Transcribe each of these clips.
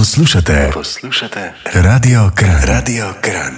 Poslušate, poslušate, radio kran, radio kran.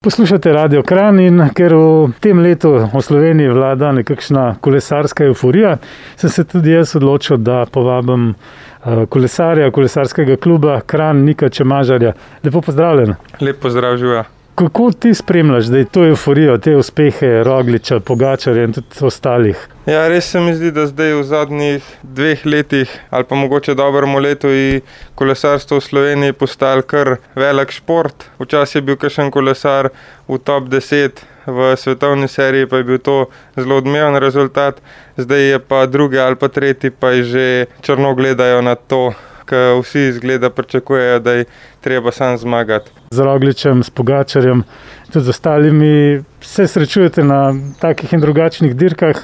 Poslušate Radio Kran in ker v tem letu v Sloveniji vlada nekakšna kolesarska euforija, sem se tudi jaz odločil, da povabim eh, kolesarja, kolesarskega kluba Kran Nika Čemažarja. Lepo pozdravljen. Lep pozdrav, živa. Kako ti spremljaš, da je to euforijo, te uspehe Rogliča, Pogačarja in tudi ostalih? Ja, res se mi zdi, da zdaj v zadnjih dveh letih, ali pa mogoče dobremu letu, je kolesarstvo v Sloveniji postalo kar velik šport. Včasih je bil kakšen kolesar v top 10, v svetovni seriji pa je bil to zelo odmeven rezultat, zdaj je pa drugi ali pa tretji, pa že črno gledajo na to ker vsi izgleda pričakujejo, da je treba sam zmagati. Z Rogličem, s Pogačarjem, tudi z ostalimi se srečujete na takih in drugačnih dirkah.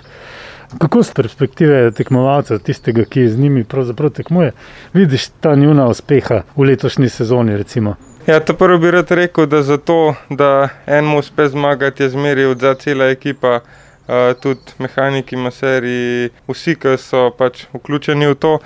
Kako z perspektive tekmovalca, tistega, ki z njimi pravzaprav tekmuje, vidiš ta njuna uspeha v letošnji sezoni? Recimo? Ja, to prvo bi rad rekel, da za to, da enemu uspe zmagati, je zmeri od za cela ekipa, uh, tudi mehaniki, maserji, vsi, ki so pač vključeni v to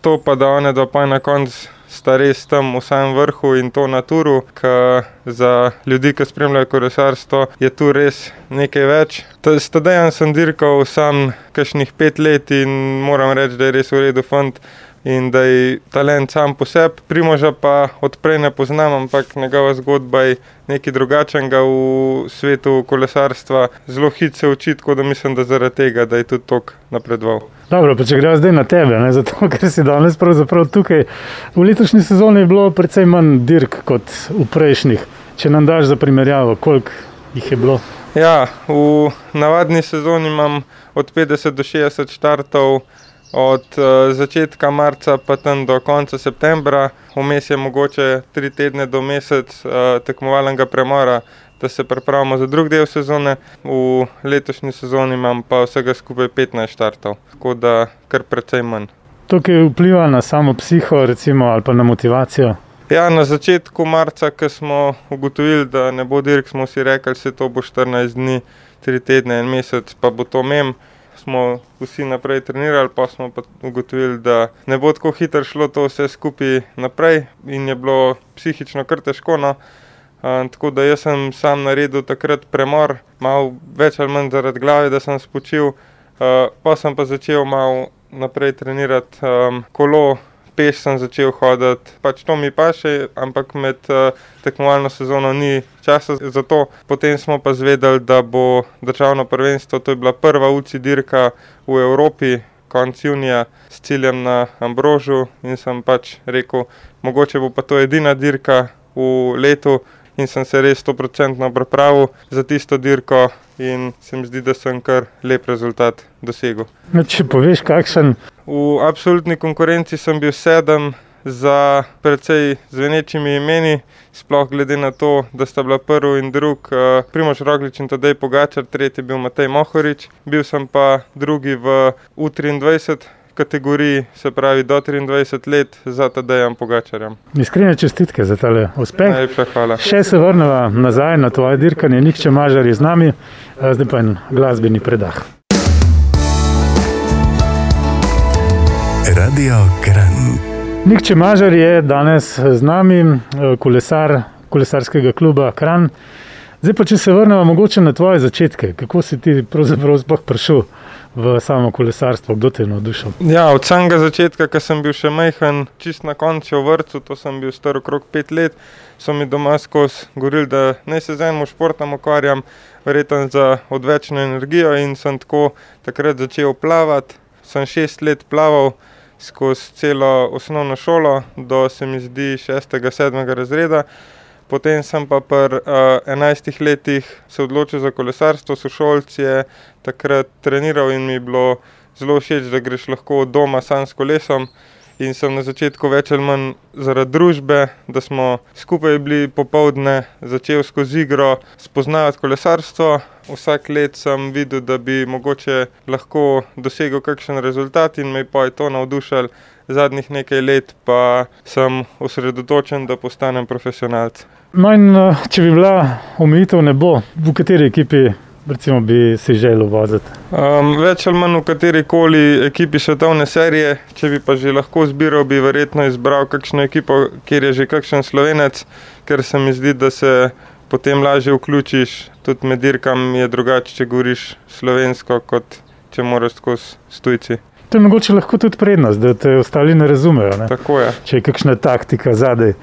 to pa da one dva pa na koncu sta res tam v samem vrhu in to na turu, ker za ljudi, ki spremljajo kolesarstvo, je tu res nekaj več. Stadej sem dirkal sam kakšnih pet let in moram reči, da je res v redu fant. In da je talent sam po sebi, primoža pa odprej ne poznam, ampak njegova zgodba je nekaj drugačnega v svetu kolesarstva. Zelo hitro se uči, tako da mislim, da zaradi tega, da je tudi tok napredoval. Dobro, pa če gremo zdaj na tebe, ne, zato ker si danes tukaj. V letošnji sezoni je bilo precej manj dirk kot v prejšnjih. Če nam daš za primerjavo, koliko jih je bilo? Ja, v navadni sezoni imam od 50 do 60 štartov, od uh, začetka marca pa tam do konca septembra, vmes je mogoče tri tedne do mesec uh, tekmovalnega premora da se pripravimo za drug del sezone. V letošnji sezoni imam pa vsega skupaj 15 štartov, tako da kar precej manj. To, ki vpliva na samo psiho, recimo, ali pa na motivacijo. Ja, na začetku marca, ko smo ugotovili, da ne bo dirk, smo si rekli, da se to bo 14 dni, 3 tedne, en mesec, pa bo to mem. Smo vsi naprej trenirali, pa smo pa ugotovili, da ne bo tako hitro šlo to vse skupaj naprej, in je bilo psihično kar težko. No tako da jaz sem sam naredil takrat premor, malo več ali manj zaradi glave, da sem spočil. Uh, pa sem pa začel malo naprej trenirati um, kolo, peš sem začel hoditi. Pač to mi pa še, ampak med uh, tekmovalno sezono ni časa za to. Potem smo pa zvedeli, da bo državno prvenstvo, to je bila prva UCI dirka v Evropi. Konec junija s ciljem na Ambrožu, in sem pač rekel, mogoče bo pa to edina dirka v letu, in sem se res 100% pripravil za tisto dirko, in se mi zdi, da sem kar lep rezultat dosegel. No, če poveš, kakšen? V absolutni konkurenci sem bil sedem za precej zvenečimi imeni, sploh glede na to, da sta bila prvi in drugi uh, Primož Roglič in tedaj Pogačar, tretji bil Matej Mohorič, bil sem pa drugi v U23 kategoriji, se pravi do 23 let, za TD-jem Pogačarjem. Iskrene čestitke za tale uspeh. Najlepša hvala. Še se vrnemo nazaj na tvoje dirkanje, nihče mažar je z nami, zdaj pa en glasbeni predah. Radio Kran. Nihče mažar je danes z nami, kolesar kolesarskega kluba Kran. Zdaj pa, če se vrnemo mogoče na tvoje začetke, kako si ti pravzaprav sploh prišel v samo kolesarstvo, kdo te je navdušil? Ja, od samega začetka, ko sem bil še majhen, čist na koncu v vrtu, to sem bil star okrog pet let, so mi doma skozi govorili, da naj se z enim športom ukvarjam, verjetno za odvečno energijo in sem tako takrat začel plavati. Sem šest let plaval skozi celo osnovno šolo, do se mi zdi šestega, sedmega razreda. Potem sem pa pri uh, 11 letih se odločil za kolesarstvo, sošolci je takrat treniral in mi je bilo zelo všeč, da greš lahko od doma sam s kolesom. In sem na začetku več ali manj zaradi družbe, da smo skupaj bili popovdne, začel skozi igro spoznavati kolesarstvo. Vsak let sem videl, da bi mogoče lahko dosegel kakšen rezultat in me pa je to navdušalo. Zadnjih nekaj let pa sem osredotočen, da postanem profesionalc. No in, če bi bila omejitev ne bo, v kateri ekipi recimo, bi si želel voziti? Um, več ali manj v kateri koli ekipi svetovne serije, če bi pa že lahko zbiral, bi verjetno izbral kakšno ekipo, kjer je že kakšen slovenec, ker se mi zdi, da se potem lažje vključiš. Tudi med dirkami je drugače, če govoriš slovensko, kot če moraš skozi stujci. To je mogoče lahko tudi prednost, da te ostali ne razumejo. Ne? Tako je. Če je kakšna taktika zadaj.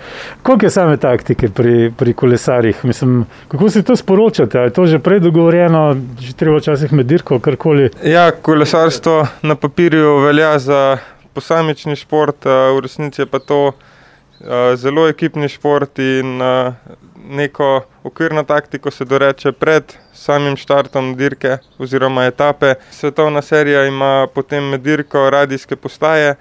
Koliko je same taktike pri, pri kolesarjih? Mislim, kako si to sporočate? Je to že prej dogovorjeno, že treba včasih med dirko, karkoli? Ja, kolesarstvo na papirju velja za posamični šport, v resnici je pa to zelo ekipni šport in neko okvirno taktiko se doreče pred samim štartom dirke oziroma etape. Svetovna serija ima potem med dirko radijske postaje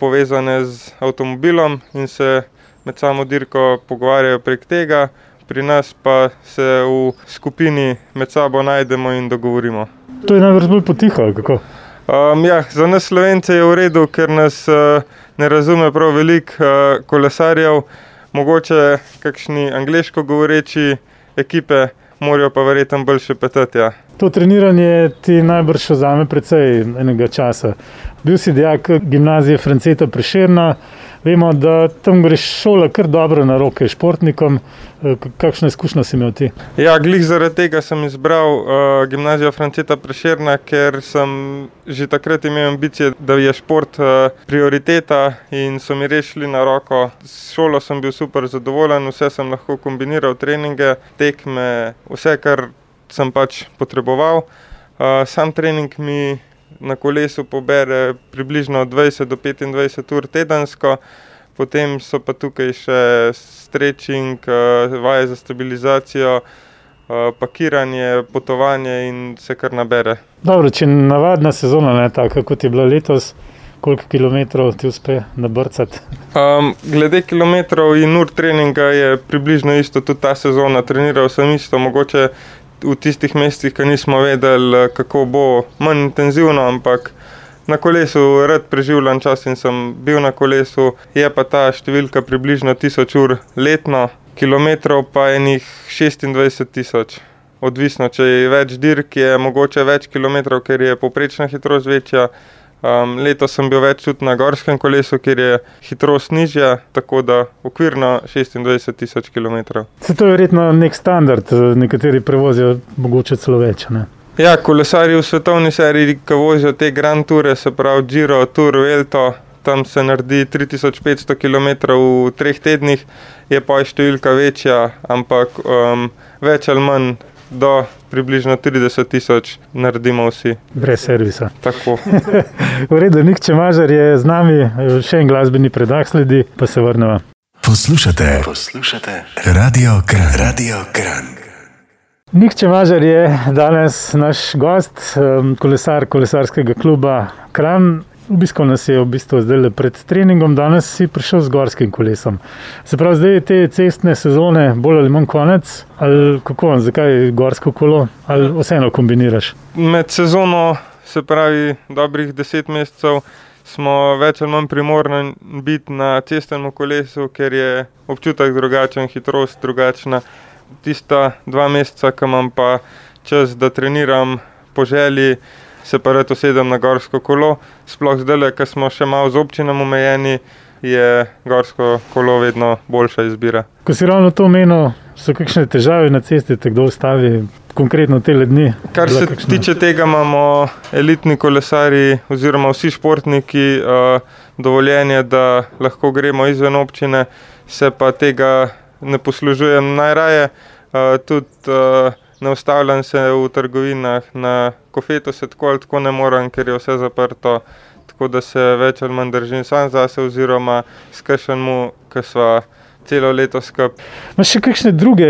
povezane z avtomobilom in se med samo dirko pogovarjajo prek tega. Pri nas pa se v skupini med sabo najdemo in dogovorimo. To je najbrž bolj potiho, kako? Um, ja, za nas Slovence je v redu, ker nas uh, ne razume prav veliko uh, kolesarjev mogoče kakšni angliško govoreči ekipe, morajo pa verjetno bolj še petati. Ja. To treniranje ti najbrž vzame precej enega časa. Bil si dijak gimnazije Franceta Prešerna, vemo, da tam greš šola kar dobro na roke športnikom. Kakšno izkušnjo si imel ti? Ja, glih zaradi tega sem izbral uh, gimnazijo Franceta Prešerna, ker sem že takrat imel ambicije, da je šport uh, prioriteta in so mi rešili na roko. S šolo sem bil super zadovoljen, vse sem lahko kombiniral, treninge, tekme, vse, kar sem pač potreboval. Uh, sam trening mi na kolesu pobere približno 20 do 25 ur tedensko, potem so pa tukaj še stretching, uh, vaje za stabilizacijo, uh, pakiranje, potovanje in se kar nabere. Dobro, če navadna sezona ne tako, kot je bila letos. Koliko kilometrov ti uspe nabrcati? Um, glede kilometrov in ur treninga je približno isto, tudi ta sezona. Treniral sem isto, mogoče v tistih mestih, ki nismo vedeli, kako bo manj intenzivno, ampak na kolesu rad preživljam čas in sem bil na kolesu. Je pa ta številka približno 1000 ur letno, kilometrov pa enih 26 tisoč. Odvisno, če je več dirk, je mogoče več kilometrov, ker je poprečna hitrost večja. Um, letos sem bil več tudi na gorskem kolesu, kjer je hitrost nižja, tako da okvirno 26 tisoč km. Se to je verjetno nek standard, nekateri prevozijo mogoče celo več. Ne? Ja, kolesari v svetovni seriji, ki vozijo te Grand Toure, se pravi Giro, Tour, Velto, tam se naredi 3500 km v treh tednih, je pa številka večja, ampak um, več ali manj do približno 30 tisoč naredimo vsi. Brez servisa. Tako. v redu, nik če mažar je z nami, še en glasbeni predah sledi, pa se vrnemo. Poslušate, poslušate, radio kran, radio kran. Nik če mažar je danes naš gost, kolesar kolesarskega kluba Kran. Obiskal nas je v bistvu zdaj pred treningom, danes si prišel z gorskim kolesom. Se pravi, zdaj je te cestne sezone bolj ali manj konec, ali kako, zakaj je gorsko kolo, ali vseeno kombiniraš? Med sezono, se pravi, dobrih deset mesecev, smo več ali manj primorni biti na cestnem kolesu, ker je občutek drugačen, hitrost drugačna. Tista dva meseca, ki imam pa čas, da treniram po želji se pa rad usedem na gorsko kolo. Sploh zdaj, ker smo še malo z občinom omejeni, je gorsko kolo vedno boljša izbira. Ko si ravno to omenil, so kakšne težave na cesti, te kdo ustavi, konkretno te dni? Kar se kakšna... tiče tega, imamo elitni kolesari oziroma vsi športniki uh, dovoljenje, da lahko gremo izven občine, se pa tega ne poslužujem najraje. Uh, tudi, uh, ne ustavljam se v trgovinah, na kofetu se tako ali tako ne morem, ker je vse zaprto. Tako da se več ali manj držim sam zase, oziroma skršenmu, ki smo celo leto skupaj. Imaš še kakšne druge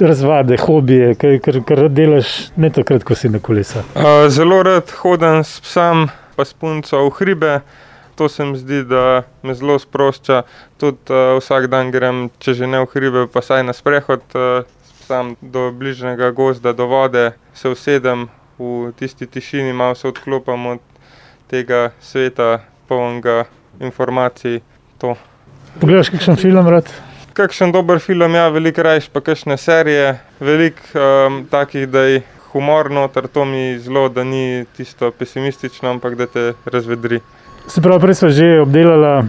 razvade, hobije, kar, kar delaš, ne takrat, ko si na kolesu? Uh, zelo rad hodim s psom, pa s punco v hribe. To se mi zdi, da me zelo sprošča. Tudi uh, vsak dan grem, če že ne v hribe, pa saj na sprehod. Uh, sam do bližnjega gozda, do vode, se usedem v tisti tišini, malo se odklopim od tega sveta, polnega informacij. Pogledaš, kakšen film rad? Kakšen dober film, ja, veliko rajš, pa kakšne serije, veliko um, takih, da jih humor noter, to mi zelo, da ni tisto pesimistično, ampak da te razvedri. Se pravi, prej smo že obdelali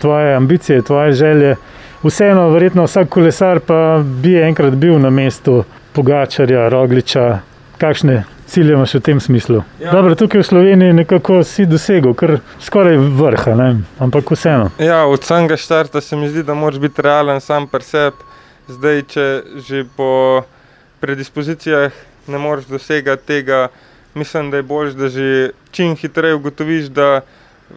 tvoje ambicije, tvoje želje. Vseeno, verjetno vsak kolesar pa bi enkrat bil na mestu Pogačarja, Rogliča. Kakšne cilje imaš v tem smislu? Ja. Dobro, tukaj v Sloveniji nekako si dosegel, kar skoraj vrha, ne? ampak vseeno. Ja, od samega štarta se mi zdi, da moraš biti realen sam pri sebi. Zdaj, če že po predispozicijah ne moreš dosegati tega, mislim, da je bolj, da že čim hitreje ugotoviš, da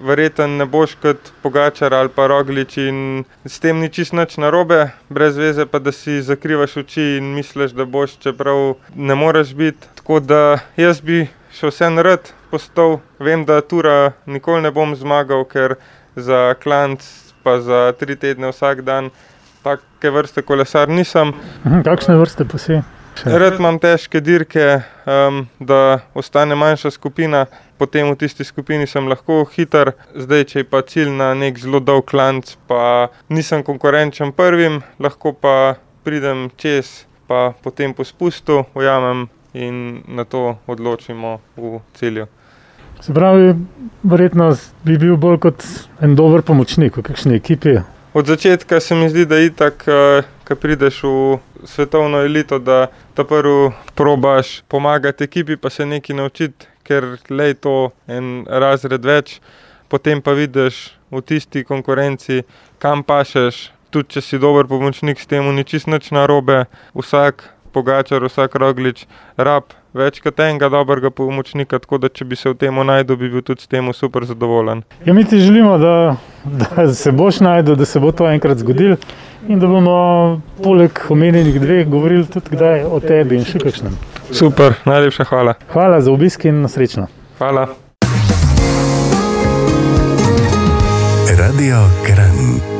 verjetno ne boš kot pogačar ali pa roglič in s tem ni čist nič narobe, brez veze pa da si zakrivaš oči in misliš, da boš, čeprav ne moreš biti. Tako da jaz bi še vse narod postal, vem, da tura nikoli ne bom zmagal, ker za klanc pa za tri tedne vsak dan take vrste kolesar nisem. Mhm, kakšne vrste pa si? Rad imam težke dirke, um, da ostane manjša skupina, potem v tisti skupini sem lahko hiter. Zdaj, če je pa cilj na nek zelo dolg klanc, pa nisem konkurenčen prvim, lahko pa pridem čez, pa potem po spustu ujamem in na to odločimo v cilju. Se pravi, verjetno bi bil bolj kot en dober pomočnik v kakšni ekipi. Od začetka se mi zdi, da je tako, ko prideš v svetovno elito, da ta prvi probaš pomagati ekipi, pa se nekaj naučiti, ker le je to en razred več, potem pa vidiš v tisti konkurenci, kam pašeš. Tudi če si dober pomočnik, s tem ni čisto nič narobe, vsak pogačar, vsak roglič, rab več kot enega dobrega pomočnika, tako da če bi se v tem najdel, bi bil tudi s tem super zadovoljen. Ja, mi ti želimo, da, da se boš najdel, da se bo to enkrat zgodil in da bomo poleg omenjenih dveh govorili tudi kdaj o tebi in še kakšnem. Super, najlepša hvala. Hvala za obisk in srečno. Hvala. Radio Kran.